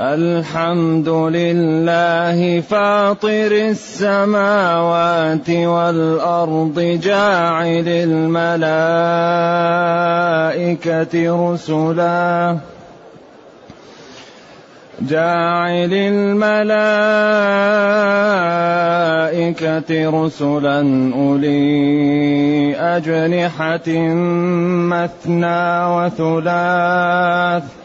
الحمد لله فاطر السماوات والأرض جاعل الملائكة رسلا. جاعل الملائكة رسلا أولي أجنحة مثنى وثلاث.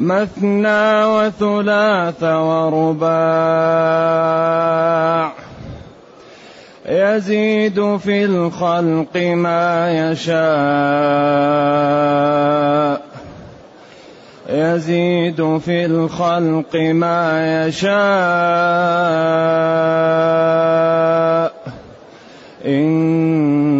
مثنى وثلاث ورباع. يزيد في الخلق ما يشاء. يزيد في الخلق ما يشاء. إن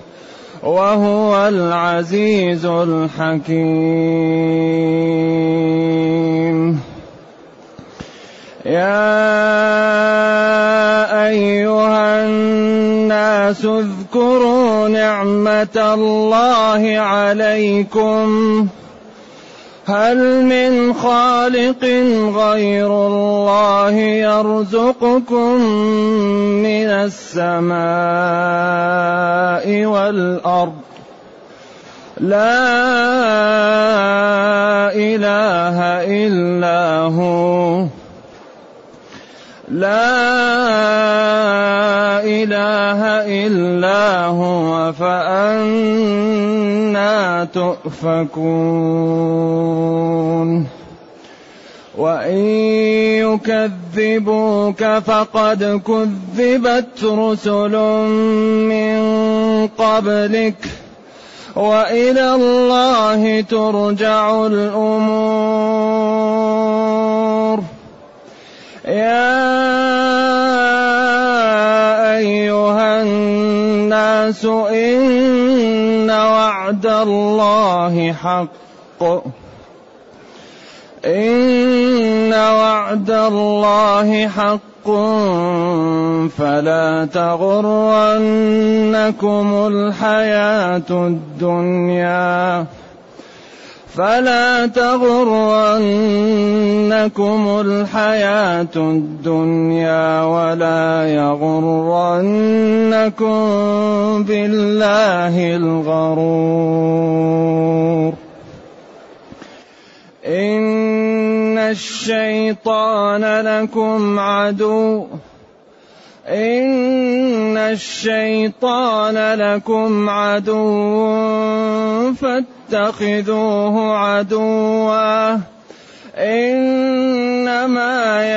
وهو العزيز الحكيم. يا أيها الناس اذكروا نعمة الله عليكم. هل من خالق غير الله يرزقكم من السماء والأرض؟ لا إله إلا هو. لا إله إلا هو تؤفكون. وإن يكذبوك فقد كذبت رسل من قبلك. وإلى الله ترجع الأمور. يا أيها الناس إن وعد الله حق. إن وعد الله حق. فلا تغرنكم الحياة الدنيا. فلا تغرنكم الحياة الدنيا ولا يغرنكم بالله الغرور. إن الشيطان لكم عدو. إن الشيطان لكم عدو. فاتخذوه عدوا. إنما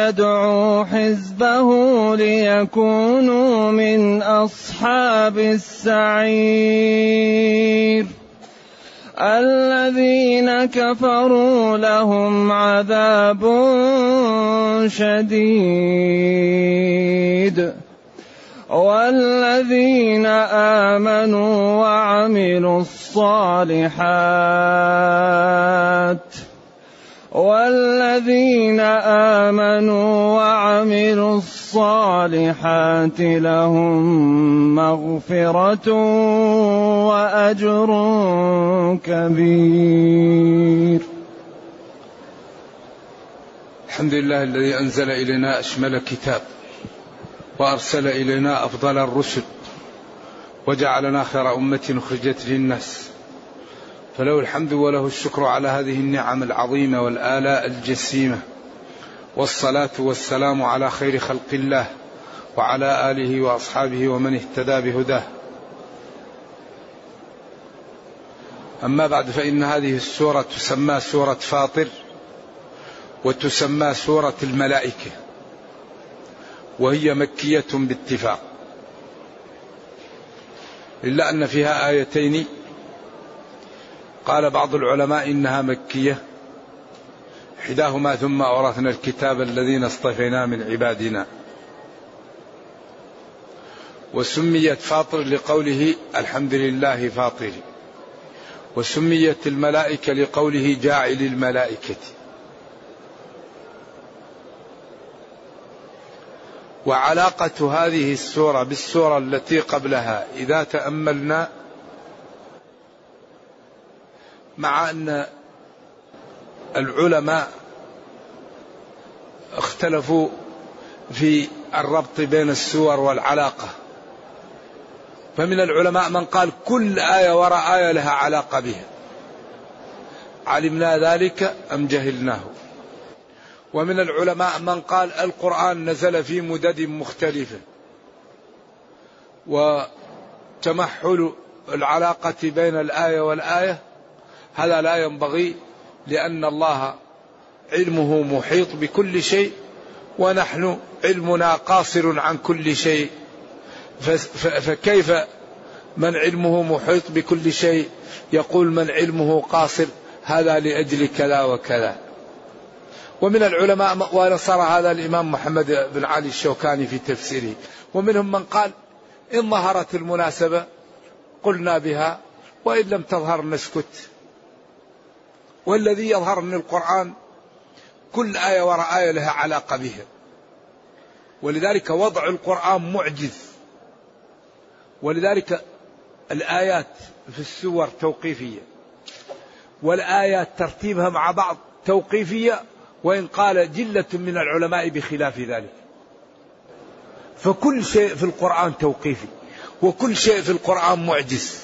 يدعو حزبه ليكونوا من أصحاب السعير. الذين كفروا لهم عذاب شديد. والذين آمنوا وعملوا الصالحات والذين آمنوا وعملوا الصالحات لهم مغفرة وأجر كبير. الحمد لله الذي أنزل إلينا أشمل كتاب. وأرسل إلينا أفضل الرسل وجعلنا خير أمة أخرجت للناس. فله الحمد وله الشكر على هذه النعم العظيمة والآلاء الجسيمة. والصلاة والسلام على خير خلق الله وعلى آله وأصحابه ومن اهتدى بهداه. أما بعد فإن هذه السورة تسمى سورة فاطر وتسمى سورة الملائكة. وهي مكية باتفاق. إلا أن فيها آيتين. قال بعض العلماء إنها مكية. إحداهما ثم أورثنا الكتاب الذين اصطفينا من عبادنا. وسميت فاطر لقوله الحمد لله فاطر. وسميت الملائكة لقوله جاعل الملائكة. وعلاقة هذه السورة بالسورة التي قبلها إذا تأملنا مع أن العلماء اختلفوا في الربط بين السور والعلاقة. فمن العلماء من قال كل آية وراء آية لها علاقة بها. علمنا ذلك أم جهلناه؟ ومن العلماء من قال القرآن نزل في مدد مختلفة وتمحل العلاقة بين الآية والآية. هذا لا ينبغي لأن الله علمه محيط بكل شيء ونحن علمنا قاصر عن كل شيء. فكيف من علمه محيط بكل شيء؟ يقول من علمه قاصر هذا لأجل كذا وكذا. ومن العلماء ونصر هذا الإمام محمد بن علي الشوكاني في تفسيره. ومنهم من قال إن ظهرت المناسبة قلنا بها وإن لم تظهر نسكت. والذي يظهر من القرآن كل آية وراء آية لها علاقة بها. ولذلك وضع القرآن معجز. ولذلك الآيات في السور توقيفية. والآيات ترتيبها مع بعض توقيفية وإن قال جلة من العلماء بخلاف ذلك. فكل شيء في القرآن توقيفي وكل شيء في القرآن معجز.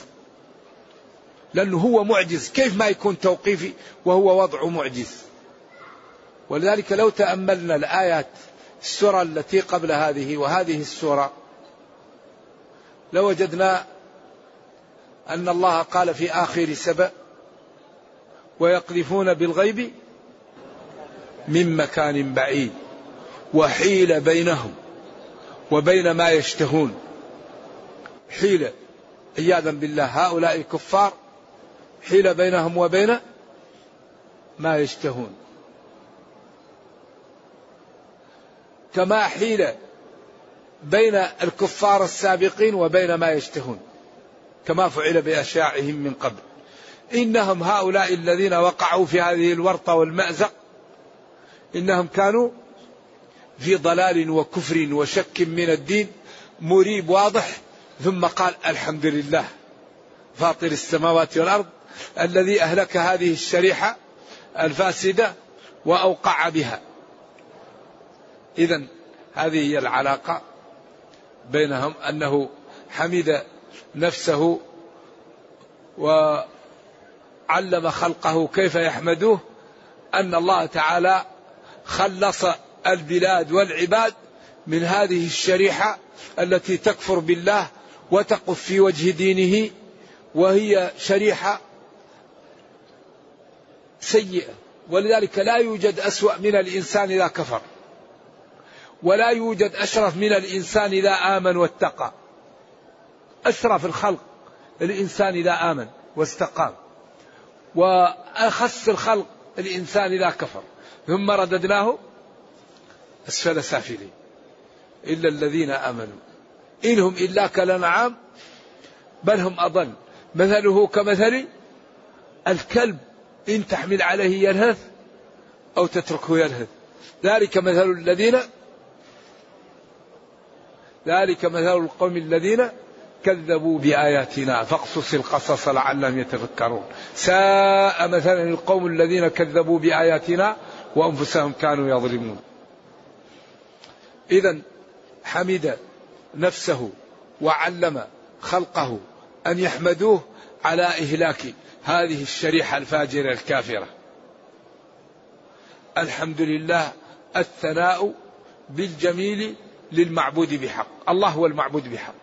لأنه هو معجز كيف ما يكون توقيفي وهو وضع معجز؟ ولذلك لو تأملنا الآيات السورة التي قبل هذه وهذه السورة لوجدنا أن الله قال في آخر سبأ ويقذفون بالغيب من مكان بعيد وحيل بينهم وبين ما يشتهون. حيل عياذا بالله هؤلاء الكفار حيل بينهم وبين ما يشتهون. كما حيل بين الكفار السابقين وبين ما يشتهون كما فعل بأشياعهم من قبل. إنهم هؤلاء الذين وقعوا في هذه الورطة والمأزق إنهم كانوا في ضلال وكفر وشك من الدين مريب واضح. ثم قال الحمد لله فاطر السماوات والأرض الذي أهلك هذه الشريحة الفاسدة وأوقع بها. إذا هذه هي العلاقة بينهم أنه حمد نفسه وعلم خلقه كيف يحمدوه أن الله تعالى خلص البلاد والعباد من هذه الشريحة التي تكفر بالله وتقف في وجه دينه وهي شريحة سيئة. ولذلك لا يوجد أسوأ من الإنسان إذا كفر ولا يوجد أشرف من الإنسان إذا آمن واتقى. أشرف الخلق الإنسان إذا آمن واستقام. وأخس الخلق الإنسان إذا كفر. ثم رددناه أسفل سافلين إلا الذين آمنوا. إنهم إلا كالأنعام بل هم أضل. مثله كمثل الكلب إن تحمل عليه يلهث أو تتركه يلهث. ذلك مثل الذين ذلك مثل القوم الذين كذبوا بآياتنا. فاقصص القصص لعلهم يتفكرون. ساء مثلا القوم الذين كذبوا بآياتنا وأنفسهم كانوا يظلمون. إذا حمد نفسه وعلم خلقه أن يحمدوه على إهلاك هذه الشريحة الفاجرة الكافرة. الحمد لله الثناء بالجميل للمعبود بحق. الله هو المعبود بحق.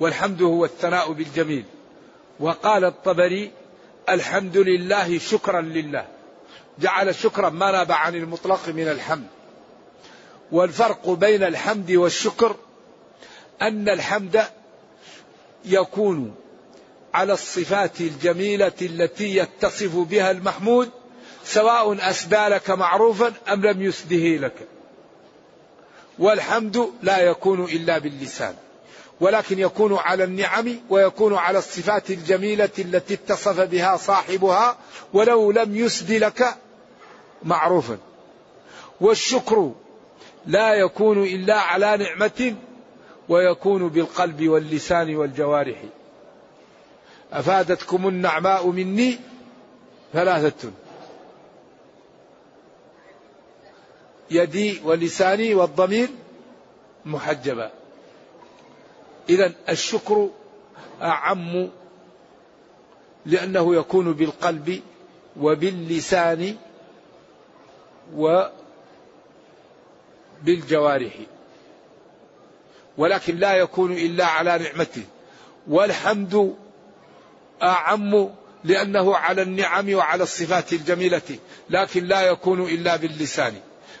والحمد هو الثناء بالجميل. وقال الطبري الحمد لله شكرا لله. جعل شكرا ما ناب عن المطلق من الحمد. والفرق بين الحمد والشكر أن الحمد يكون على الصفات الجميلة التي يتصف بها المحمود سواء أسدى لك معروفا أم لم يسده لك. والحمد لا يكون إلا باللسان ولكن يكون على النعم ويكون على الصفات الجميلة التي اتصف بها صاحبها ولو لم يسد لك معروفا. والشكر لا يكون إلا على نعمة ويكون بالقلب واللسان والجوارح. أفادتكم النعماء مني؟ ثلاثة. يدي ولساني والضمير محجبا إذا الشكر أعم لأنه يكون بالقلب وباللسان وبالجوارح ولكن لا يكون إلا على نعمته. والحمد أعم لأنه على النعم وعلى الصفات الجميلة لكن لا يكون إلا باللسان.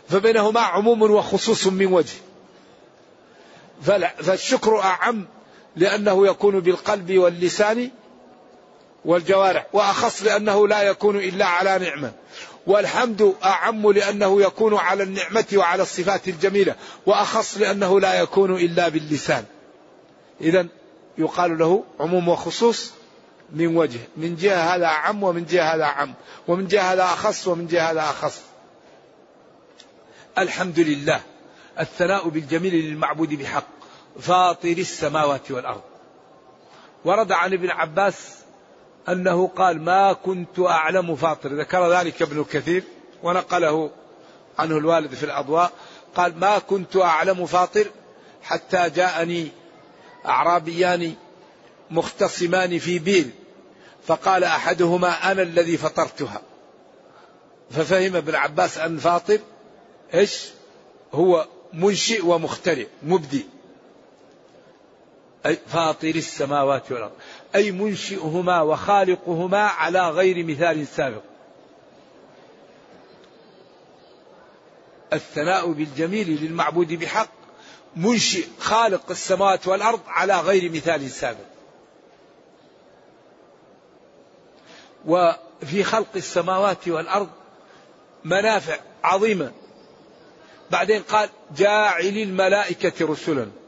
فبينهما عموم وخصوص من وجه. فالشكر أعم لأنه يكون بالقلب واللسان والجوارح وأخص لأنه لا يكون إلا على نعمة. والحمد أعم لأنه يكون على النعمة وعلى الصفات الجميلة وأخص لأنه لا يكون إلا باللسان. إذا يقال له عموم وخصوص من وجه من جهة هذا أعم ومن جهة هذا أعم ومن جهة هذا أخص ومن جهة هذا أخص. الحمد لله الثناء بالجميل للمعبود بحق فاطر السماوات والأرض. ورد عن ابن عباس أنه قال ما كنت أعلم فاطر. ذكر ذلك ابن كثير ونقله عنه الوالد في الأضواء. قال ما كنت أعلم فاطر حتى جاءني أعرابيان مختصمان في بير فقال أحدهما أنا الذي فطرتها. ففهم ابن عباس أن فاطر إيش؟ هو منشئ ومخترع مبدي. أي فاطر السماوات والأرض. أي منشئهما وخالقهما على غير مثال سابق. الثناء بالجميل للمعبود بحق منشئ خالق السماوات والأرض على غير مثال سابق. وفي خلق السماوات والأرض منافع عظيمة. بعدين قال جاعل الملائكة رسلا.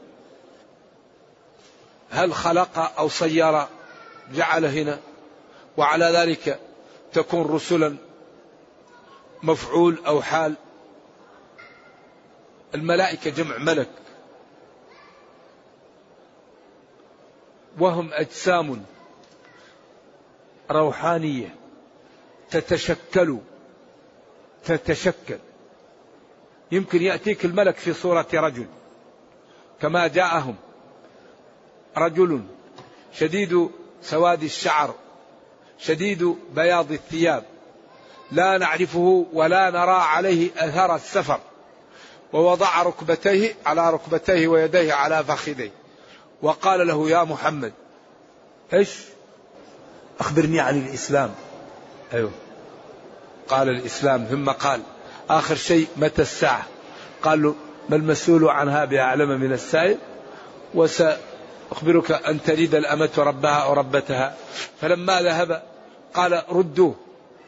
هل خلق أو صير جعل هنا؟ وعلى ذلك تكون رسلا مفعول أو حال. الملائكة جمع ملك. وهم أجسام روحانية. تتشكل. تتشكل. يمكن يأتيك الملك في صورة رجل. كما جاءهم. رجل شديد سواد الشعر شديد بياض الثياب لا نعرفه ولا نرى عليه أثر السفر ووضع ركبتيه على ركبتيه ويديه على فخذيه وقال له يا محمد إيش؟ أخبرني عن الإسلام. أيوه. قال الإسلام ثم قال آخر شيء متى الساعة؟ قال له ما المسؤول عنها بأعلم من السائل وس أخبرك أن تلد الأمة ربها أو ربتها. فلما ذهب قال ردوه.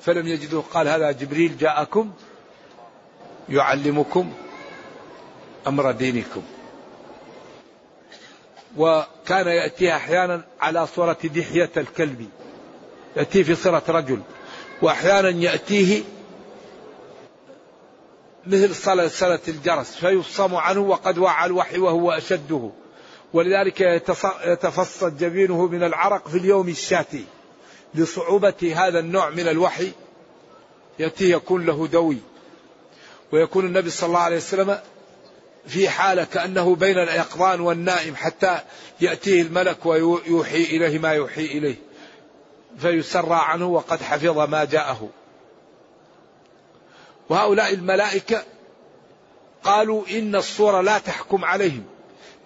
فلم يجدوه. قال هذا جبريل جاءكم يعلمكم أمر دينكم. وكان يأتيها أحيانا على صورة دحية الكلب. يأتيه في صورة رجل. وأحيانا يأتيه مثل صلة الجرس. فيفصم عنه وقد وعى الوحي وهو أشده. ولذلك يتفصد جبينه من العرق في اليوم الشاتي لصعوبة هذا النوع من الوحي يأتي يكون له دوي. ويكون النبي صلى الله عليه وسلم في حالة كأنه بين اليقظان والنائم حتى يأتيه الملك ويوحي إليه ما يوحي إليه. فيسرى عنه وقد حفظ ما جاءه. وهؤلاء الملائكة قالوا إن الصورة لا تحكم عليهم.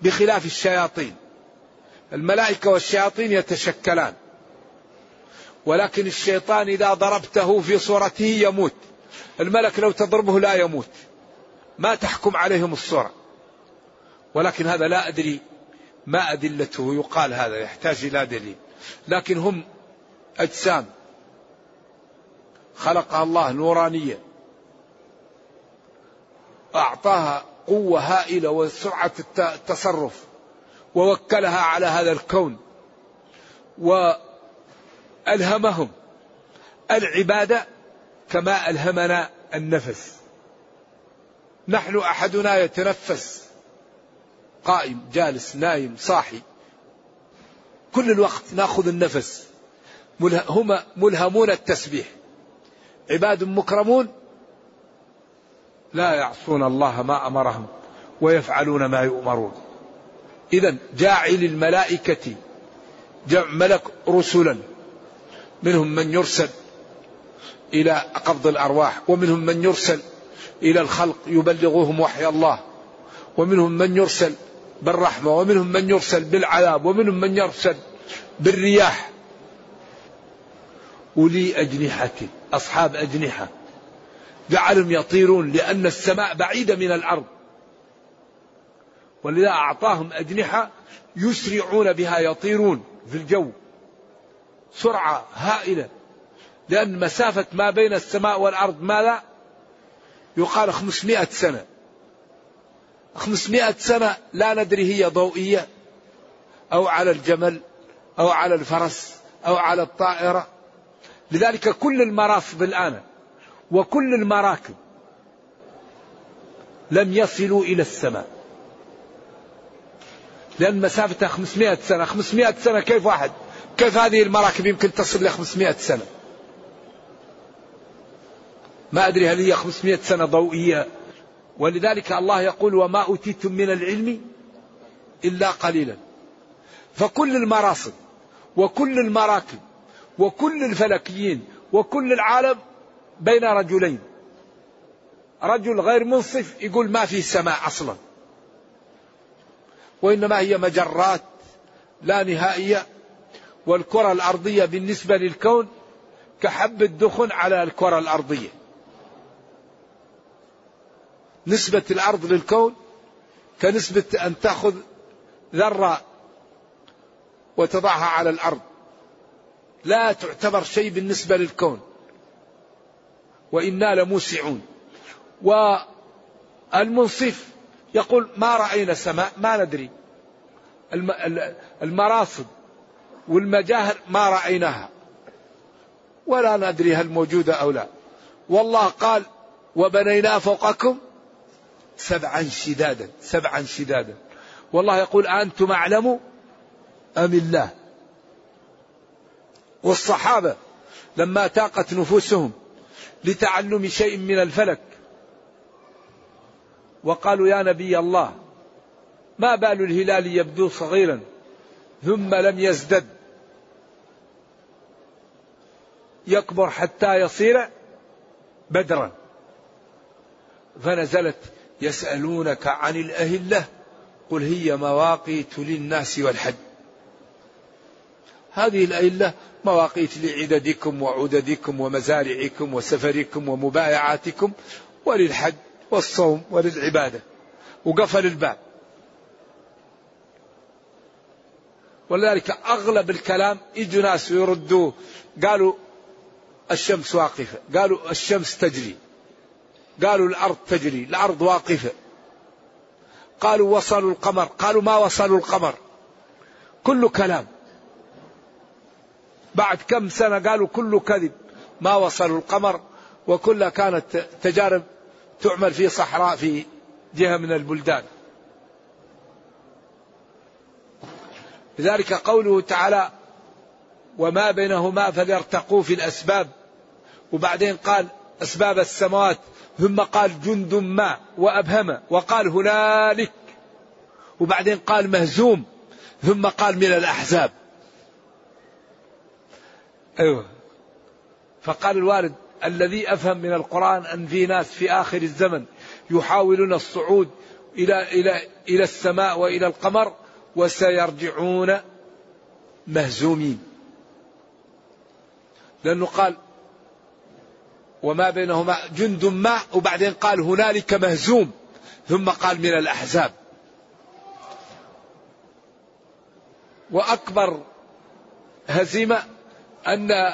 بخلاف الشياطين. الملائكة والشياطين يتشكلان. ولكن الشيطان إذا ضربته في صورته يموت. الملك لو تضربه لا يموت. ما تحكم عليهم الصورة. ولكن هذا لا أدري ما أدلته. يقال هذا يحتاج إلى دليل. لكن هم أجسام. خلقها الله نورانية. أعطاها قوة هائلة وسرعة التصرف ووكلها على هذا الكون وألهمهم العبادة كما ألهمنا النفس. نحن أحدنا يتنفس قائم جالس نايم صاحي. كل الوقت نأخذ النفس هم ملهمون التسبيح. عباد مكرمون لا يعصون الله ما أمرهم ويفعلون ما يؤمرون. اذا جاعل الملائكة جمع ملك رسلا منهم من يرسل إلى قبض الأرواح ومنهم من يرسل إلى الخلق يبلغهم وحي الله ومنهم من يرسل بالرحمة ومنهم من يرسل بالعذاب ومنهم من يرسل بالرياح. أولي أجنحة أصحاب أجنحة. جعلهم يطيرون لأن السماء بعيدة من الأرض. ولذا أعطاهم أجنحة يسرعون بها يطيرون في الجو. سرعة هائلة. لأن مسافة ما بين السماء والأرض ماذا يقال 500 سنة. 500 سنة لا ندري هي ضوئية أو على الجمل أو على الفرس أو على الطائرة. لذلك كل المراصد الآن وكل المراكب لم يصلوا إلى السماء. لأن مسافتها 500 سنة. 500 سنة كيف واحد؟ كيف هذه المراكب يمكن تصل ل 500 سنة؟ ما أدري هل هي 500 سنة ضوئية. ولذلك الله يقول وما أوتيتم من العلم إلا قليلا. فكل المراصد وكل المراكب وكل الفلكيين وكل العالم بين رجلين. رجل غير منصف يقول ما في سماء أصلا. وإنما هي مجرات لا نهائية والكرة الأرضية بالنسبة للكون كحب الدخن على الكرة الأرضية. نسبة الأرض للكون كنسبة أن تأخذ ذرة وتضعها على الأرض. لا تعتبر شيء بالنسبة للكون. وإنا لموسعون. والمنصف يقول ما رأينا سماء ما ندري. المراصد والمجاهر ما رأيناها. ولا ندري هل موجودة أو لا. والله قال وبنينا فوقكم سبعا شدادا سبعا شدادا. والله يقول أنتم أعلم أم الله؟ والصحابة لما تاقت نفوسهم لتعلم شيء من الفلك. وقالوا يا نبي الله ما بال الهلال يبدو صغيرا ثم لم يزدد. يكبر حتى يصير بدرا. فنزلت يسألونك عن الأهلة قل هي مواقيت للناس والحج. هذه الأهلة مواقيت لعددكم وعددكم ومزارعكم وسفركم ومبايعاتكم وللحج والصوم وللعبادة. وقفل الباب. ولذلك أغلب الكلام يجوا ناس يردوا قالوا الشمس واقفة. قالوا الشمس تجري. قالوا الأرض تجري. الأرض واقفة. قالوا وصلوا القمر. قالوا ما وصلوا القمر. كل كلام. بعد كم سنة قالوا كله كذب ما وصلوا القمر وكلها كانت تجارب تعمل في صحراء في جهة من البلدان. لذلك قوله تعالى وما بينهما فليرتقوا في الأسباب وبعدين قال أسباب السماوات ثم قال جند ما وأبهم وقال هنالك وبعدين قال مهزوم ثم قال من الأحزاب أيوة. فقال الوالد الذي أفهم من القرآن أن في ناس في آخر الزمن يحاولون الصعود إلى إلى إلى السماء وإلى القمر وسيرجعون مهزومين. لأنه قال وما بينهما جند ما وبعدين قال هنالك مهزوم. ثم قال من الأحزاب. وأكبر هزيمة أن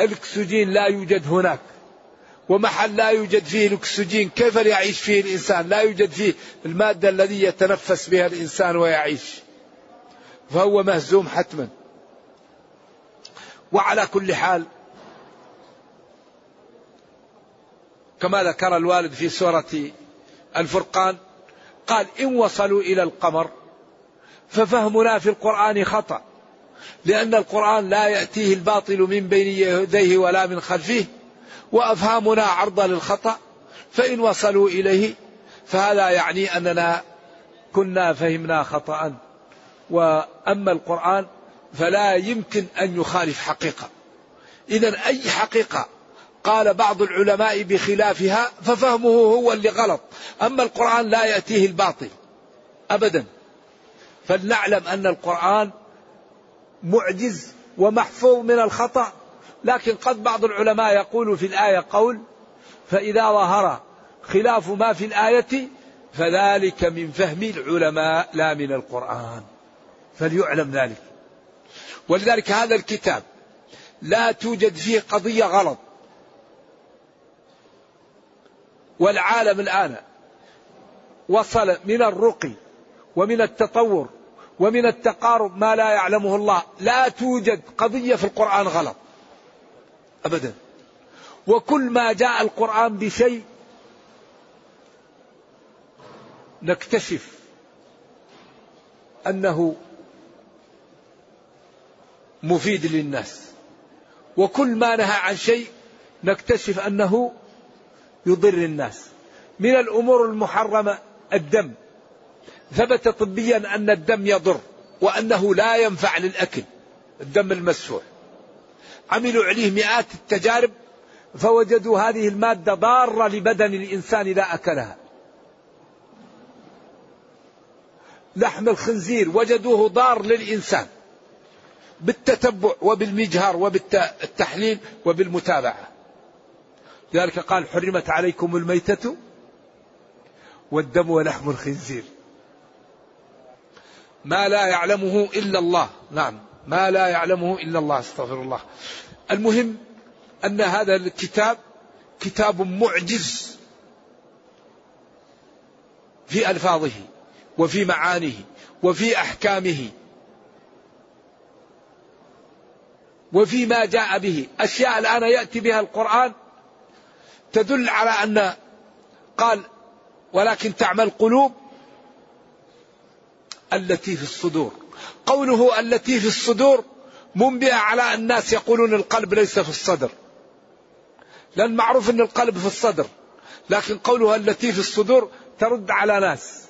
الأكسجين لا يوجد هناك ومحل لا يوجد فيه الأكسجين كيف يعيش فيه الإنسان؟ لا يوجد فيه المادة الذي يتنفس بها الإنسان ويعيش. فهو مهزوم حتما. وعلى كل حال كما ذكر الوالد في سورة الفرقان قال إن وصلوا إلى القمر ففهمنا في القرآن خطأ. لأن القرآن لا يأتيه الباطل من بين يديه ولا من خلفه وأفهامنا عرضة للخطأ فإن وصلوا إليه فهذا يعني أننا كنا فهمنا خطأ. وأما القرآن فلا يمكن أن يخالف حقيقة. إذا أي حقيقة قال بعض العلماء بخلافها ففهمه هو اللي غلط. أما القرآن لا يأتيه الباطل أبدا. فلنعلم أن القرآن معجز ومحفوظ من الخطأ. لكن قد بعض العلماء يقول في الآية قول فإذا ظهر خلاف ما في الآية فذلك من فهم العلماء لا من القرآن. فليعلم ذلك. ولذلك هذا الكتاب لا توجد فيه قضية غلط. والعالم الآن وصل من الرقي ومن التطور ومن التقارب ما لا يعلمه الله. لا توجد قضية في القرآن غلط. أبدا. وكل ما جاء القرآن بشيء نكتشف أنه مفيد للناس. وكل ما نهى عن شيء نكتشف أنه يضر الناس. من الأمور المحرمة الدم. ثبت طبيا أن الدم يضر وأنه لا ينفع للأكل الدم المسفوح. عملوا عليه مئات التجارب فوجدوا هذه المادة ضارة لبدن الإنسان إذا أكلها. لحم الخنزير وجدوه ضار للإنسان بالتتبع وبالمجهر وبالتحليل وبالمتابعة. لذلك قال حرمت عليكم الميتة والدم ولحم الخنزير. ما لا يعلمه إلا الله. نعم. ما لا يعلمه إلا الله أستغفر الله. المهم أن هذا الكتاب كتاب معجز في ألفاظه وفي معانيه وفي أحكامه وفي ما جاء به. أشياء الآن يأتي بها القرآن تدل على أن قال ولكن تعمى القلوب التي في الصدور. قوله التي في الصدور منبئة على الناس يقولون القلب ليس في الصدر. لأن معروف أن القلب في الصدر لكن قوله التي في الصدور ترد على ناس.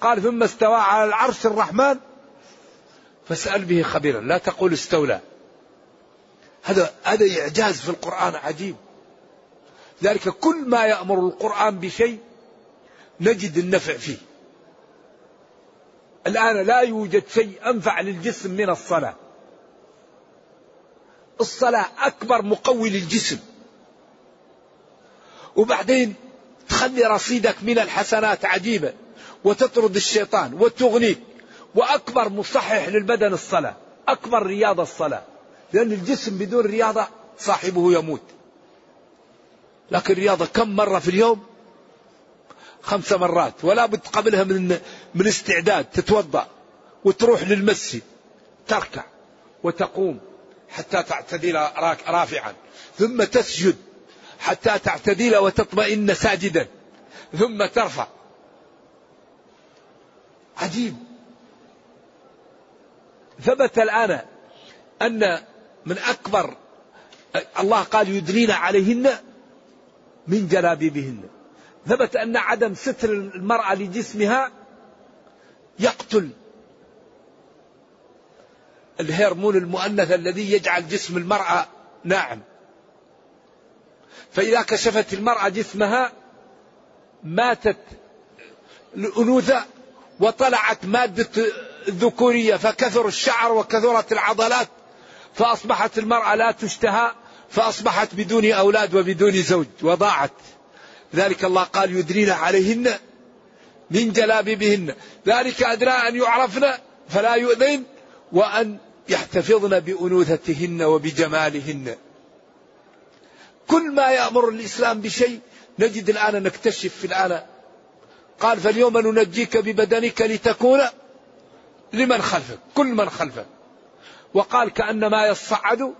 قال ثم استوى على العرش الرحمن. فاسأل به خبيرا. لا تقول استولى. هذا هذا إعجاز في القرآن عجيب. ذلك كل ما يأمر القرآن بشيء نجد النفع فيه. الآن لا يوجد شيء أنفع للجسم من الصلاة. الصلاة أكبر مقوي للجسم. وبعدين تخلي رصيدك من الحسنات عجيبة وتطرد الشيطان وتغنيك. وأكبر مصحح للبدن الصلاة أكبر رياضة الصلاة. لأن الجسم بدون رياضة صاحبه يموت. لكن الرياضة كم مرة في اليوم؟ خمس مرات ولا بد قبلها من من استعداد تتوضأ وتروح للمسجد تركع وتقوم حتى تعتدل رافعا ثم تسجد حتى تعتدل وتطمئن ساجدا ثم ترفع. عجيب. ثبت الآن أن من أكبر الله قال يدنين عليهن من جلابيبهن. ثبت أن عدم ستر المرأة لجسمها يقتل الهرمون المؤنث الذي يجعل جسم المرأة ناعم. فإذا كشفت المرأة جسمها ماتت الأنوثة وطلعت مادة الذكورية فكثر الشعر وكثرت العضلات فأصبحت المرأة لا تشتهى فأصبحت بدون أولاد وبدون زوج وضاعت. ذلك الله قال يدرين عليهن من جلابيبهن. ذلك أدنى أن يعرفن فلا يؤذين وأن يحتفظن بأنوثتهن وبجمالهن. كل ما يأمر الإسلام بشيء نجد الآن نكتشف في الآن. قال فاليوم ننجيك ببدنك لتكون لمن خلفك كل من خلفك. وقال كأنما يصعد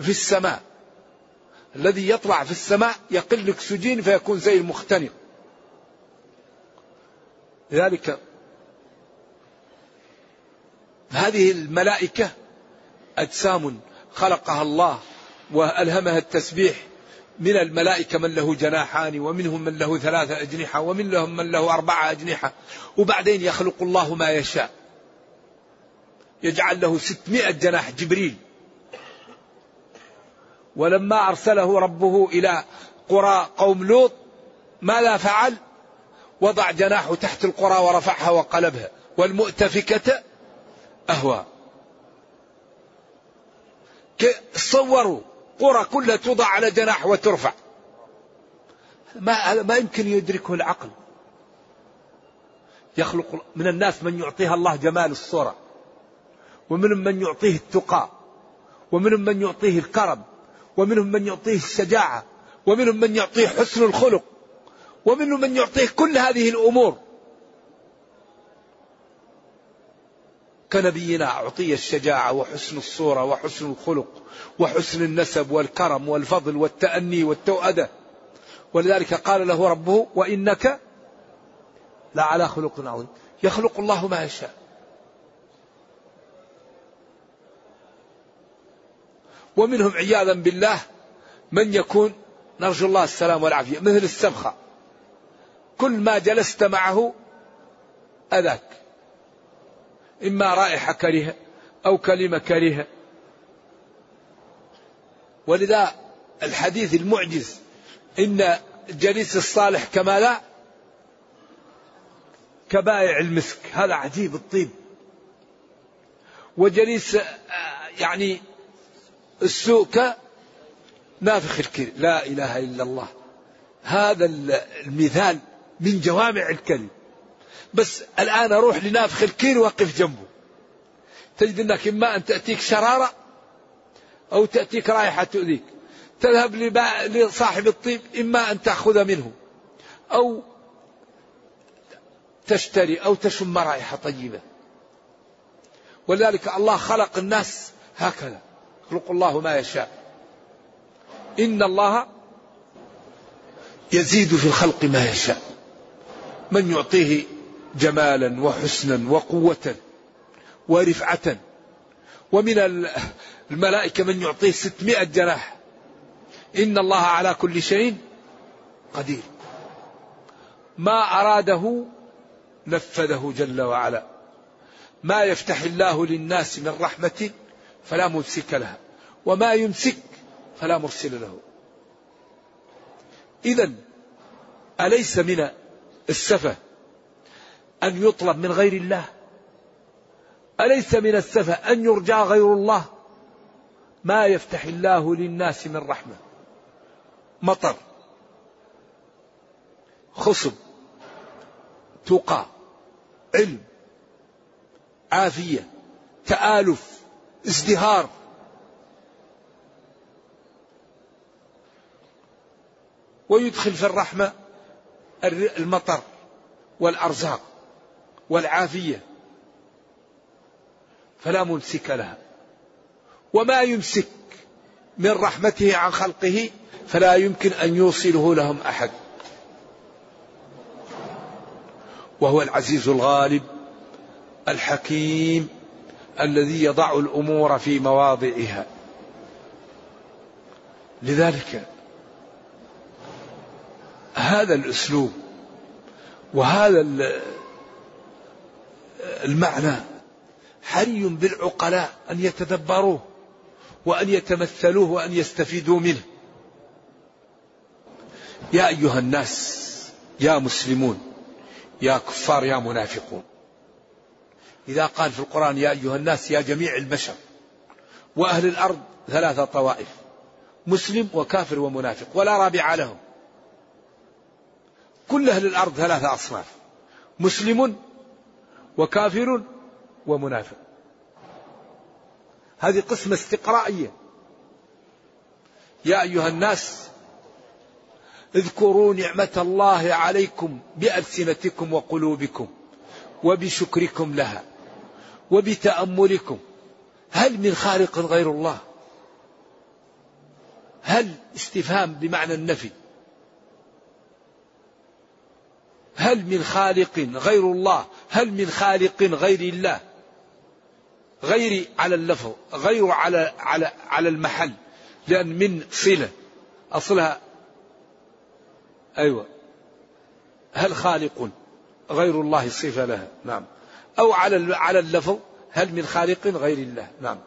في السماء. الذي يطلع في السماء يقل الأكسجين فيكون زي المختنق. لذلك هذه الملائكة أجسام خلقها الله وألهمها التسبيح. من الملائكة من له جناحان ومنهم من له ثلاثة أجنحة ومنهم من له أربعة أجنحة. وبعدين يخلق الله ما يشاء. يجعل له ستمائة جناح جبريل. ولما أرسله ربه إلى قرى قوم لوط ماذا فعل؟ وضع جناحه تحت القرى ورفعها وقلبها والمؤتفكة أهوى. صوروا قرى كلها توضع على جناح وترفع. ما ما يمكن يدركه العقل. يخلق من الناس من يعطيها الله جمال الصورة ومنهم من يعطيه التقى ومنهم من يعطيه الكرم. ومنهم من يعطيه الشجاعة ومنهم من يعطيه حسن الخلق ومنهم من يعطيه كل هذه الأمور. كنبينا أعطي الشجاعة وحسن الصورة وحسن الخلق وحسن النسب والكرم والفضل والتأني والتوأدة. ولذلك قال له ربه وإنك لعلى خلق عظيم يخلق الله ما يشاء. ومنهم عياذا بالله من يكون نرجو الله السلام والعافية مثل السبخة. كل ما جلست معه أذاك. إما رائحة كريهة أو كلمة كريهة ولذا الحديث المعجز إن الجليس الصالح كما لا كبائع المسك. هذا عجيب الطيب. وجليس آه، يعني السوء كنافخ الكير لا إله إلا الله. هذا المثال من جوامع الكلم بس الآن أروح لنافخ الكير وقف جنبه. تجد أنك إما أن تأتيك شرارة أو تأتيك رائحة تؤذيك. تذهب لصاحب الطيب إما أن تأخذ منه أو تشتري أو تشم رائحة طيبة. ولذلك الله خلق الناس هكذا. يخلق الله ما يشاء. إن الله يزيد في الخلق ما يشاء. من يعطيه جمالا وحسنا وقوة ورفعة. ومن الملائكة من يعطيه ستمائة جناح. إن الله على كل شيء قدير. ما أراده نفذه جل وعلا. ما يفتح الله للناس من رحمة فلا ممسك لها. وما يمسك فلا مرسل له. إذا أليس من السفة أن يطلب من غير الله؟ أليس من السفة أن يرجى غير الله؟ ما يفتح الله للناس من رحمة. مطر خصب تقى علم عافية تآلف ازدهار. ويدخل في الرحمة المطر والأرزاق والعافية. فلا ممسك لها. وما يمسك من رحمته عن خلقه فلا يمكن أن يوصله لهم أحد. وهو العزيز الغالب الحكيم. الذي يضع الأمور في مواضعها. لذلك هذا الأسلوب وهذا المعنى حري بالعقلاء أن يتدبروه وأن يتمثلوه وأن يستفيدوا منه. يا أيها الناس يا مسلمون يا كفار يا منافقون إذا قال في القرآن يا أيها الناس يا جميع البشر وأهل الأرض ثلاثة طوائف مسلم وكافر ومنافق ولا رابع لهم. كل أهل الأرض ثلاثة أصناف مسلم وكافر ومنافق. هذه قسمة استقرائية. يا أيها الناس اذكروا نعمة الله عليكم بألسنتكم وقلوبكم وبشكركم لها. وبتأملكم. هل من خالق غير الله؟ هل استفهام بمعنى النفي؟ هل من خالق غير الله؟ هل من خالق غير الله؟ غير على اللفظ غير على على على المحل. لأن من صلة أصلها أيوة. هل خالق غير الله صفة لها؟ نعم. أو على على اللفظ هل من خالق غير الله؟ نعم.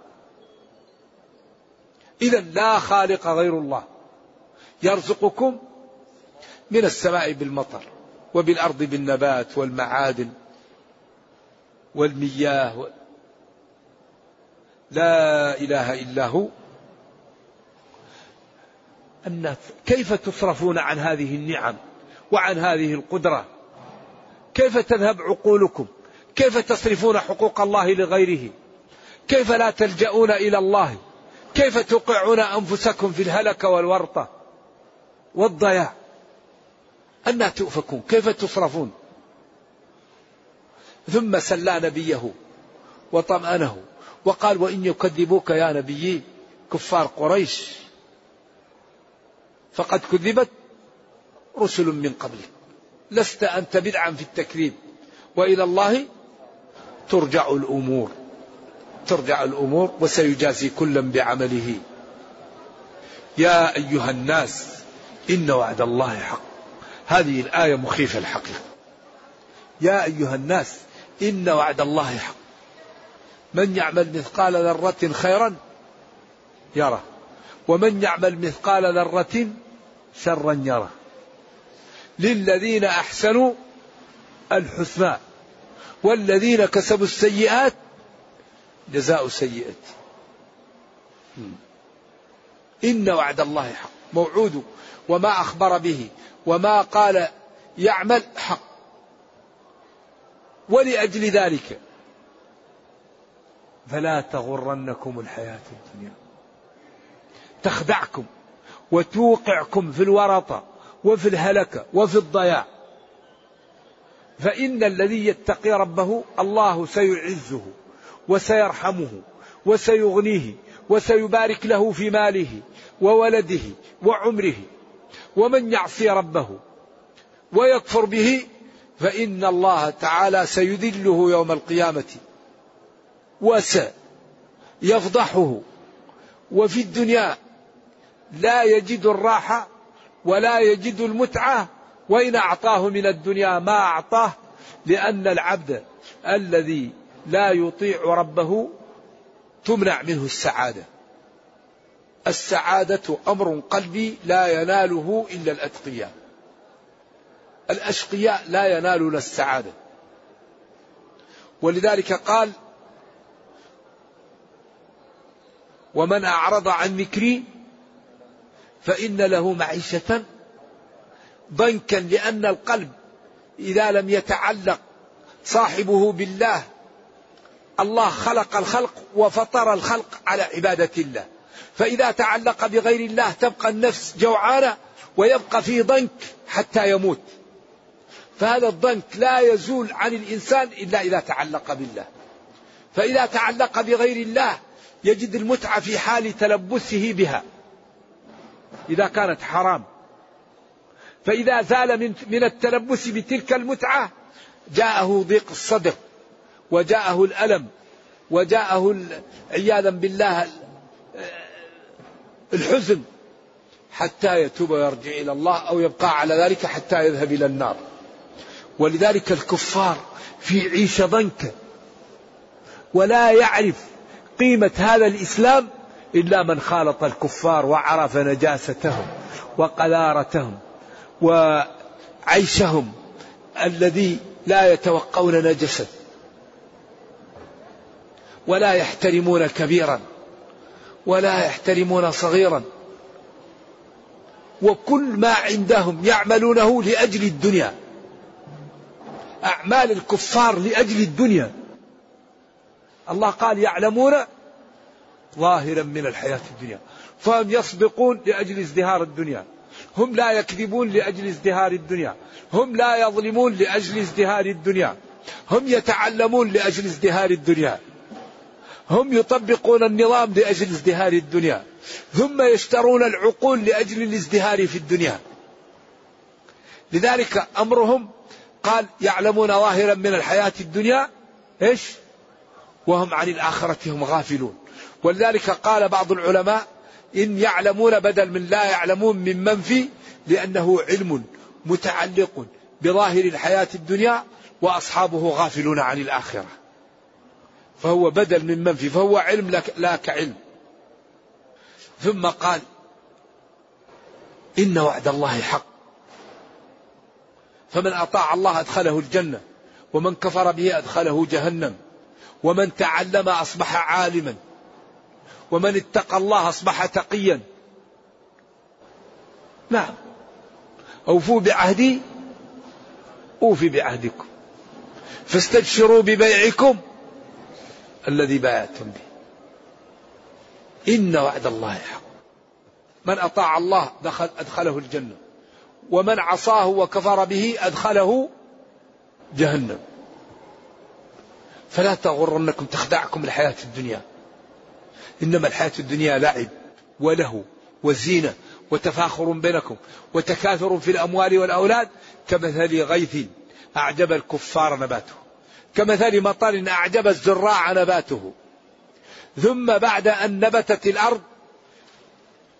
إذا لا خالق غير الله. يرزقكم من السماء بالمطر وبالأرض بالنبات والمعادن والمياه لا إله إلا هو. الناس كيف تصرفون عن هذه النعم وعن هذه القدرة؟ كيف تذهب عقولكم؟ كيف تصرفون حقوق الله لغيره؟ كيف لا تلجؤون إلى الله؟ كيف توقعون أنفسكم في الهلكة والورطة؟ والضياع. أنا تؤفكون كيف تصرفون؟ ثم سلى نبيه وطمأنه وقال وإن يكذبوك يا نبي كفار قريش. فقد كذبت رسل من قبلك. لست أنت بدعا في التكذيب. وإلى الله ترجع الأمور ترجع الأمور وسيجازي كلا بعمله. يا أيها الناس إن وعد الله حق. هذه الآية مخيفة الحقيقة. يا أيها الناس إن وعد الله حق. من يعمل مثقال ذرة خيرا؟ يره ومن يعمل مثقال ذرة شرا يره للذين أحسنوا الحسنى. والذين كسبوا السيئات جزاء سيئة إن وعد الله حق. موعود وما أخبر به وما قال يعمل حق. ولأجل ذلك فلا تغرنكم الحياة الدنيا. تخدعكم وتوقعكم في الورطة وفي الهلكة وفي الضياع. فإن الذي يتقي ربه الله سيعزه وسيرحمه وسيغنيه وسيبارك له في ماله وولده وعمره ومن يعصي ربه ويكفر به فإن الله تعالى سيذله يوم القيامة وسيفضحه. وفي الدنيا لا يجد الراحة ولا يجد المتعة وإن أعطاه من الدنيا ما أعطاه لأن العبد الذي لا يطيع ربه تمنع منه السعادة. السعادة أمر قلبي لا يناله إلا الأتقياء. الأشقياء لا ينالون السعادة. ولذلك قال ومن أعرض عن ذكري فإن له معيشة ضنكا لأن القلب إذا لم يتعلق صاحبه بالله الله خلق الخلق وفطر الخلق على عبادة الله. فإذا تعلق بغير الله تبقى النفس جوعانة ويبقى في ضنك حتى يموت. فهذا الضنك لا يزول عن الإنسان إلا إذا تعلق بالله. فإذا تعلق بغير الله يجد المتعة في حال تلبسه بها. إذا كانت حرام. فإذا زال من, من التلبس بتلك المتعة جاءه ضيق الصدر وجاءه الألم وجاءه عياذا بالله الحزن حتى يتوب ويرجع إلى الله أو يبقى على ذلك حتى يذهب إلى النار. ولذلك الكفار في عيشة ضنك ولا يعرف قيمة هذا الإسلام إلا من خالط الكفار وعرف نجاستهم وقذارتهم. وعيشهم الذي لا يتوقون نجسا ولا يحترمون كبيرا ولا يحترمون صغيرا وكل ما عندهم يعملونه لأجل الدنيا. أعمال الكفار لأجل الدنيا. الله قال يعلمون ظاهرا من الحياة الدنيا. فهم يسبقون لأجل ازدهار الدنيا. هم لا يكذبون لأجل ازدهار الدنيا. هم لا يظلمون لأجل ازدهار الدنيا. هم يتعلمون لأجل ازدهار الدنيا. هم يطبقون النظام لأجل ازدهار الدنيا. ثم يشترون العقول لأجل الازدهار في الدنيا. لذلك أمرهم قال يعلمون ظاهرا من الحياة الدنيا إيش؟ وهم عن الآخرة هم غافلون. ولذلك قال بعض العلماء إن يعلمون بدل من لا يعلمون من منفي لأنه علم متعلق بظاهر الحياة الدنيا وأصحابه غافلون عن الآخرة. فهو بدل من منفي فهو علم لا كعلم. ثم قال إن وعد الله حق. فمن أطاع الله أدخله الجنة ومن كفر به أدخله جهنم ومن تعلم أصبح عالما ومن اتقى الله أصبح تقيا. نعم. أوفوا بعهدي أوفي بعهدكم. فاستبشروا ببيعكم الذي بايعتم به. إن وعد الله حق. من أطاع الله دخل أدخله الجنة. ومن عصاه وكفر به أدخله جهنم. فلا تغرنكم تخدعكم الحياة الدنيا. إنما الحياة الدنيا لعب وله وزينة وتفاخر بينكم وتكاثر في الأموال والأولاد كمثل غيث أعجب الكفار نباته كمثل مطر أعجب الزراع نباته. ثم بعد أن نبتت الأرض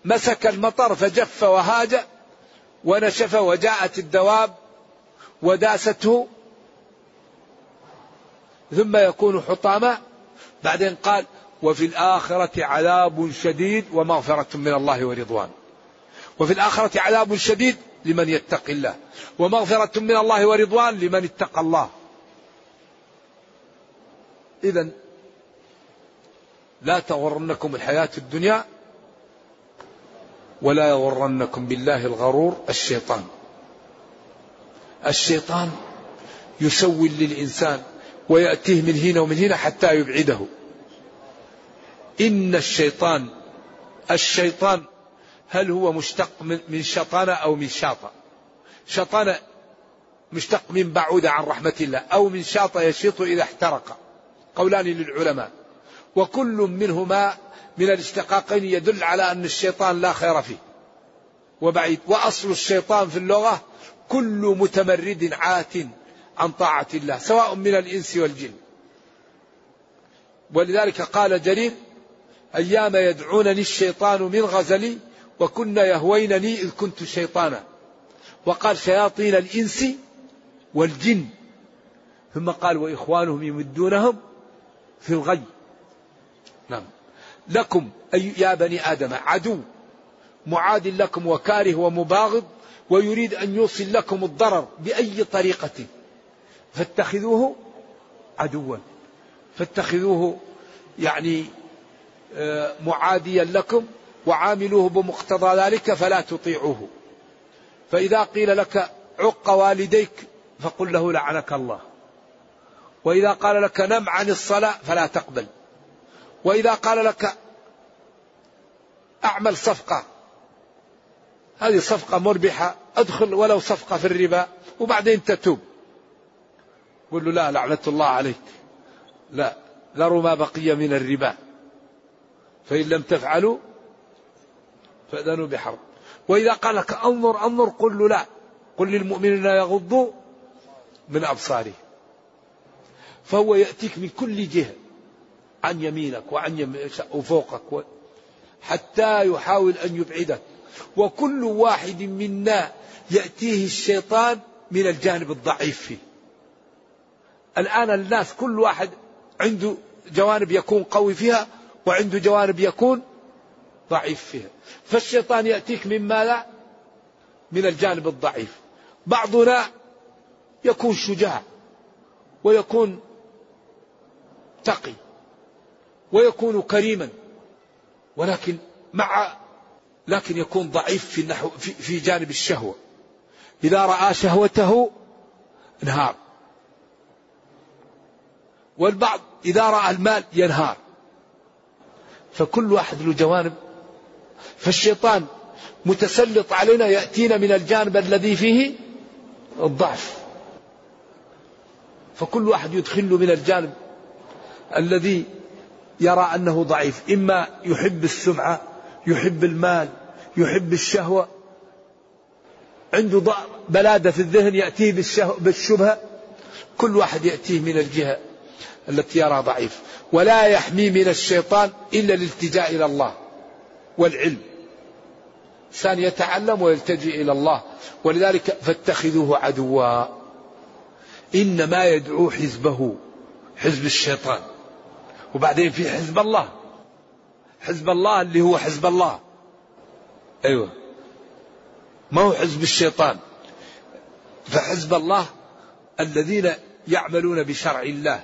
مسك المطر فجف وهاج ونشف وجاءت الدواب وداسته. ثم يكون حطاما بعدين قال وفي الآخرة عذاب شديد ومغفرة من الله ورضوان. وفي الآخرة عذاب شديد لمن يتقي الله. ومغفرة من الله ورضوان لمن اتقى الله. إذا لا تغرنكم الحياة الدنيا ولا يغرنكم بالله الغرور الشيطان. الشيطان يسول للإنسان ويأتيه من هنا ومن هنا حتى يبعده. إن الشيطان الشيطان هل هو مشتق من شطانة أو من شاطة شطانة مشتق من بعود عن رحمة الله أو من شاطة يشيط إذا احترق. قولان للعلماء. وكل منهما من الاشتقاقين يدل على أن الشيطان لا خير فيه. وبعيد. وأصل الشيطان في اللغة كل متمرد عات عن طاعة الله سواء من الإنس والجن. ولذلك قال جرير أيام يدعونني الشيطان من غزلي وكن يهوينني إذ كنت شيطانا. وقال شياطين الإنس والجن. ثم قال وإخوانهم يمدونهم في الغي. نعم. لكم أي يا بني آدم عدو. معاد لكم وكاره ومباغض ويريد أن يوصل لكم الضرر بأي طريقة. فاتخذوه عدوا. فاتخذوه يعني معاديا لكم وعاملوه بمقتضى ذلك فلا تطيعوه. فإذا قيل لك عق والديك فقل له لعنك الله. وإذا قال لك نم عن الصلاة فلا تقبل. وإذا قال لك أعمل صفقة هذه صفقة مربحة أدخل ولو صفقة في الربا وبعدين تتوب. قل له لا لعنة الله عليك. لا ذروا ما بقي من الربا. فإن لم تفعلوا فأذنوا بحرب. وإذا قال لك أنظر أنظر قل له لا. قل للمؤمنين يغضوا من أبصارهم. فهو يأتيك من كل جهة عن يمينك وعن يمينك وفوقك حتى يحاول أن يبعدك. وكل واحد منا يأتيه الشيطان من الجانب الضعيف فيه. الآن الناس كل واحد عنده جوانب يكون قوي فيها وعنده جوانب يكون ضعيف فيها. فالشيطان يأتيك من ماذا من الجانب الضعيف. بعضنا يكون شجاع ويكون تقي ويكون كريما ولكن مع لكن يكون ضعيف في النحو في, في جانب الشهوة. إذا رأى شهوته انهار. والبعض إذا رأى المال ينهار. فكل واحد له جوانب. فالشيطان متسلط علينا يأتينا من الجانب الذي فيه الضعف. فكل واحد يدخل من الجانب الذي يرى أنه ضعيف. إما يحب السمعة يحب المال يحب الشهوة. عنده بلادة في الذهن يأتيه بالشبهة. كل واحد يأتيه من الجهة. التي يرى ضعيف. ولا يحمي من الشيطان إلا الالتجاء إلى الله والعلم. إنسان يتعلم ويلتجئ إلى الله. ولذلك فاتخذوه عدوا. إنما يدعو حزبه حزب الشيطان. وبعدين في حزب الله. حزب الله اللي هو حزب الله. أيوة. ما هو حزب الشيطان؟ فحزب الله الذين يعملون بشرع الله.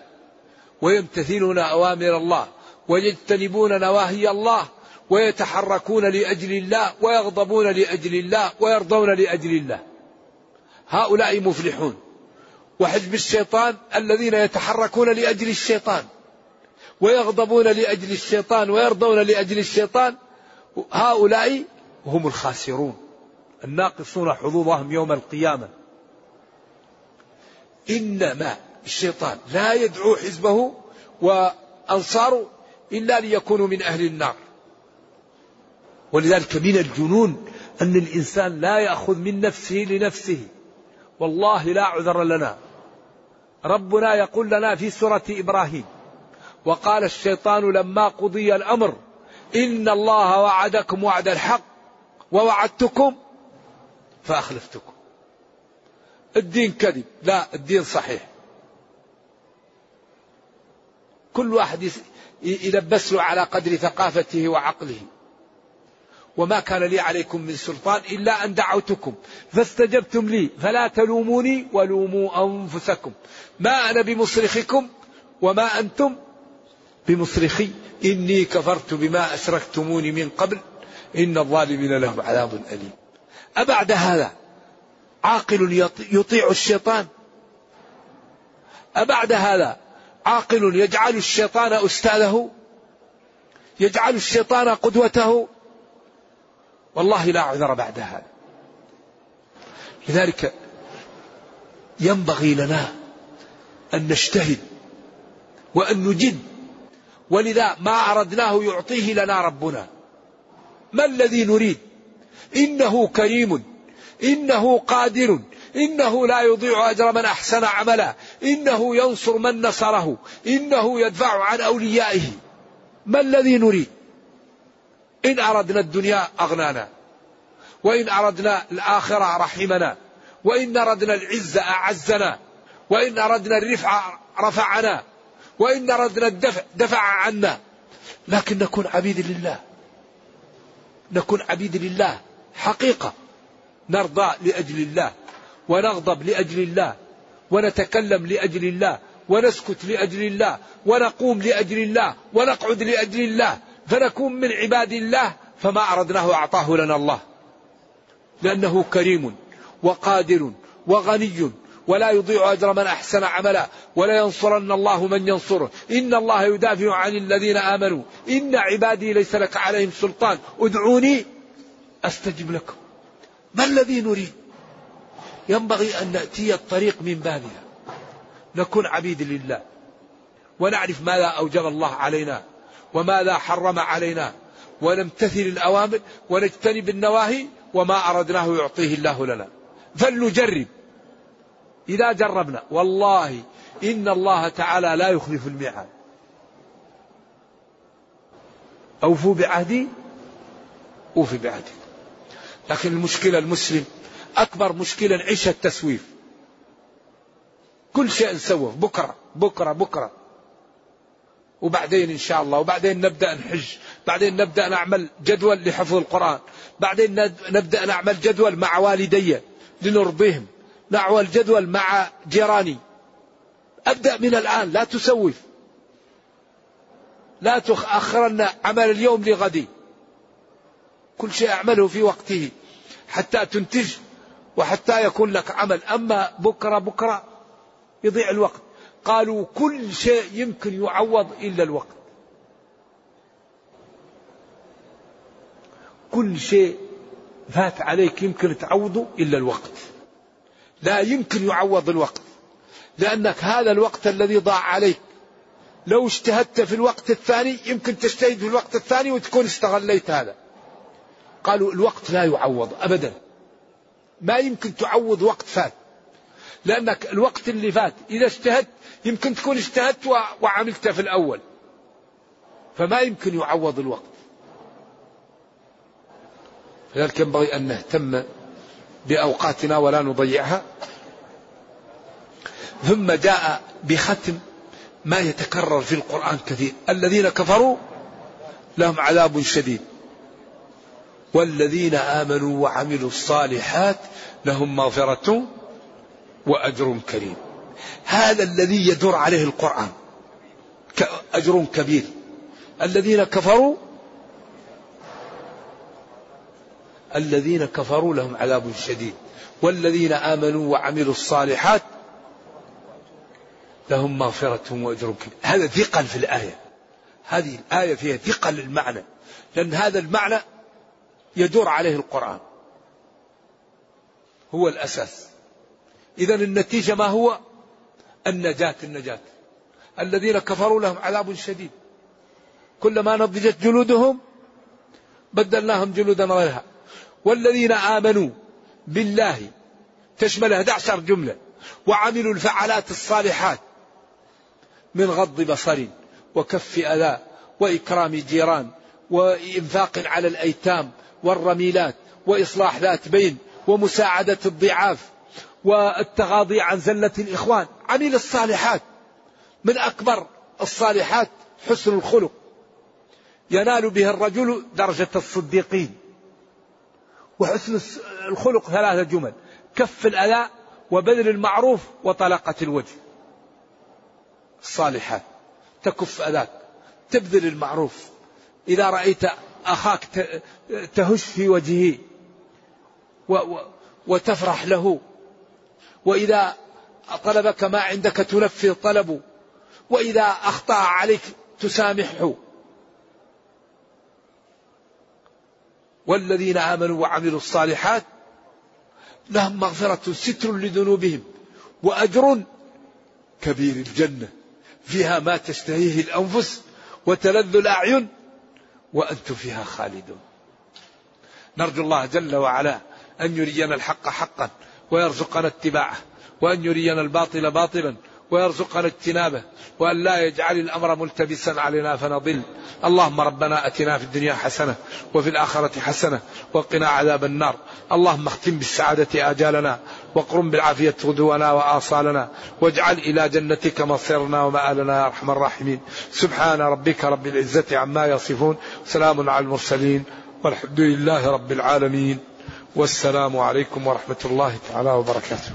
ويمتثلون أوامر الله ويجتنبون نواهي الله ويتحركون لأجل الله ويغضبون لأجل الله ويرضون لأجل الله. هؤلاء مفلحون. وحزب الشيطان الذين يتحركون لأجل الشيطان ويغضبون لأجل الشيطان ويرضون لأجل الشيطان هؤلاء هم الخاسرون. الناقصون حظوظهم يوم القيامة. إنما الشيطان لا يدعو حزبه وأنصاره إلا ليكونوا من أهل النار. ولذلك من الجنون أن الإنسان لا يأخذ من نفسه لنفسه. والله لا عذر لنا. ربنا يقول لنا في سورة إبراهيم وقال الشيطان لما قضي الأمر إن الله وعدكم وعد الحق ووعدتكم فأخلفتكم. الدين كذب. لا الدين صحيح. كل واحد يلبس له على قدر ثقافته وعقله. وما كان لي عليكم من سلطان إلا أن دعوتكم. فاستجبتم لي. فلا تلوموني ولوموا أنفسكم. ما أنا بمصرخكم وما أنتم بمصرخي. إني كفرت بما أشركتموني من قبل. إن الظالمين لهم عذاب أليم. أبعد هذا. عاقل يطيع الشيطان. أبعد هذا. عاقل يجعل الشيطان أستاذه يجعل الشيطان قدوته. والله لا عذر بعد هذا. لذلك ينبغي لنا أن نجتهد وأن نجد ولذا ما أردناه يعطيه لنا ربنا. ما الذي نريد؟ إنه كريم إنه قادر إنه لا يضيع أجر من أحسن عملا. إنه ينصر من نصره إنه يدفع عن أوليائه. ما الذي نريد؟ إن أردنا الدنيا أغنانا وإن أردنا الآخرة رحمنا وإن أردنا العزة أعزنا وإن أردنا الرفع رفعنا وإن أردنا الدفع دفع عنا. لكن نكون عبيد لله. نكون عبيد لله. حقيقة نرضى لأجل الله ونغضب لأجل الله. ونتكلم لأجل الله ونسكت لأجل الله ونقوم لأجل الله ونقعد لأجل الله فنكون من عباد الله فما أردناه أعطاه لنا الله. لأنه كريم وقادر وغني ولا يضيع أجر من أحسن عملا ولا ينصرن الله من ينصره إن الله يدافع عن الذين آمنوا. إن عبادي ليس لك عليهم سلطان. ادعوني أستجب لكم. ما الذي نريد؟ ينبغي أن نأتي الطريق من بابها. نكون عبيد لله. ونعرف ماذا أوجب الله علينا وماذا حرم علينا. ونمتثل الأوامر ونجتنب النواهي وما أردناه يعطيه الله لنا. فلنجرب. إذا جربنا. والله إن الله تعالى لا يخلف الميعاد. أوفوا بعهدي أوفي بعهدي. لكن المشكلة المسلم أكبر مشكلة نعيشها التسويف. كل شيء نسوف بكرة بكرة بكرة. وبعدين إن شاء الله وبعدين نبدأ نحج بعدين نبدأ نعمل جدول لحفظ القرآن بعدين نبدأ نعمل جدول مع والدي لنرضيهم نعمل جدول مع جيراني. أبدأ من الآن لا تسوف. لا تؤخرن عمل اليوم لغدي كل شيء أعمله في وقته حتى تنتج وحتى يكون لك عمل. أما بكرة بكرة يضيع الوقت. قالوا كل شيء يمكن يعوض إلا الوقت. كل شيء فات عليك يمكن تعوضه إلا الوقت. لا يمكن يعوض الوقت. لأنك هذا الوقت الذي ضاع عليك. لو اجتهدت في الوقت الثاني يمكن تجتهد في الوقت الثاني وتكون استغليت هذا. قالوا الوقت لا يعوض أبدا. ما يمكن تعوض وقت فات. لأنك الوقت اللي فات إذا اجتهدت يمكن تكون اجتهدت وعملت في الأول. فما يمكن يعوض الوقت. لذلك ينبغي أن نهتم بأوقاتنا ولا نضيعها. ثم جاء بختم ما يتكرر في القرآن كثير. الذين كفروا لهم عذاب شديد. والذين آمنوا وعملوا الصالحات لهم مغفرة وأجر كريم. هذا الذي يدور عليه القرآن أجر كبير. الذين كفروا الذين كفروا لهم عذاب شديد. والذين آمنوا وعملوا الصالحات لهم مغفرة وأجر كبير هذا ثقل في الآية. هذه الآية فيها ثقل المعنى لأن هذا المعنى يدور عليه القرآن. هو الأساس. إذا النتيجة ما هو؟ النجاة النجاة. الذين كفروا لهم عذاب شديد. كلما نضجت جلودهم بدلناهم جلودا غيرها. والذين آمنوا بالله تشمل 11 جملة وعملوا الفعالات الصالحات من غض بصر وكف أذى وإكرام جيران وإنفاق على الأيتام والرميلات وإصلاح ذات بين ومساعدة الضعاف والتغاضي عن زلة الإخوان. عمل الصالحات من أكبر الصالحات حسن الخلق. ينال به الرجل درجة الصديقين. وحسن الخلق ثلاثة جمل كف الأذى وبذل المعروف وطلاقة الوجه. الصالحات تكف أذاك تبذل المعروف. إذا رأيت أخاك تهش في وجهه وتفرح له. وإذا طلبك ما عندك تنفذ طلبه وإذا أخطأ عليك تسامحه. والذين آمنوا وعملوا الصالحات لهم مغفرة ستر لذنوبهم وأجر كبير الجنة. فيها ما تشتهيه الأنفس وتلذ الأعين وأنتم فيها خالدون. نرجو الله جل وعلا أن يرينا الحق حقا ويرزقنا اتباعه وأن يرينا الباطل باطلا ويرزقنا اجتنابه وأن لا يجعل الأمر ملتبسا علينا فنضل. اللهم ربنا أتنا في الدنيا حسنة وفي الآخرة حسنة وقنا عذاب النار. اللهم اختم بالسعادة آجالنا وقرم بالعافية غدونا وآصالنا واجعل إلى جنتك مصيرنا ومآلنا يا أرحم الراحمين. سبحان ربك رب العزة عما يصفون. سلام على المرسلين والحمد لله رب العالمين. والسلام عليكم ورحمة الله تعالى وبركاته.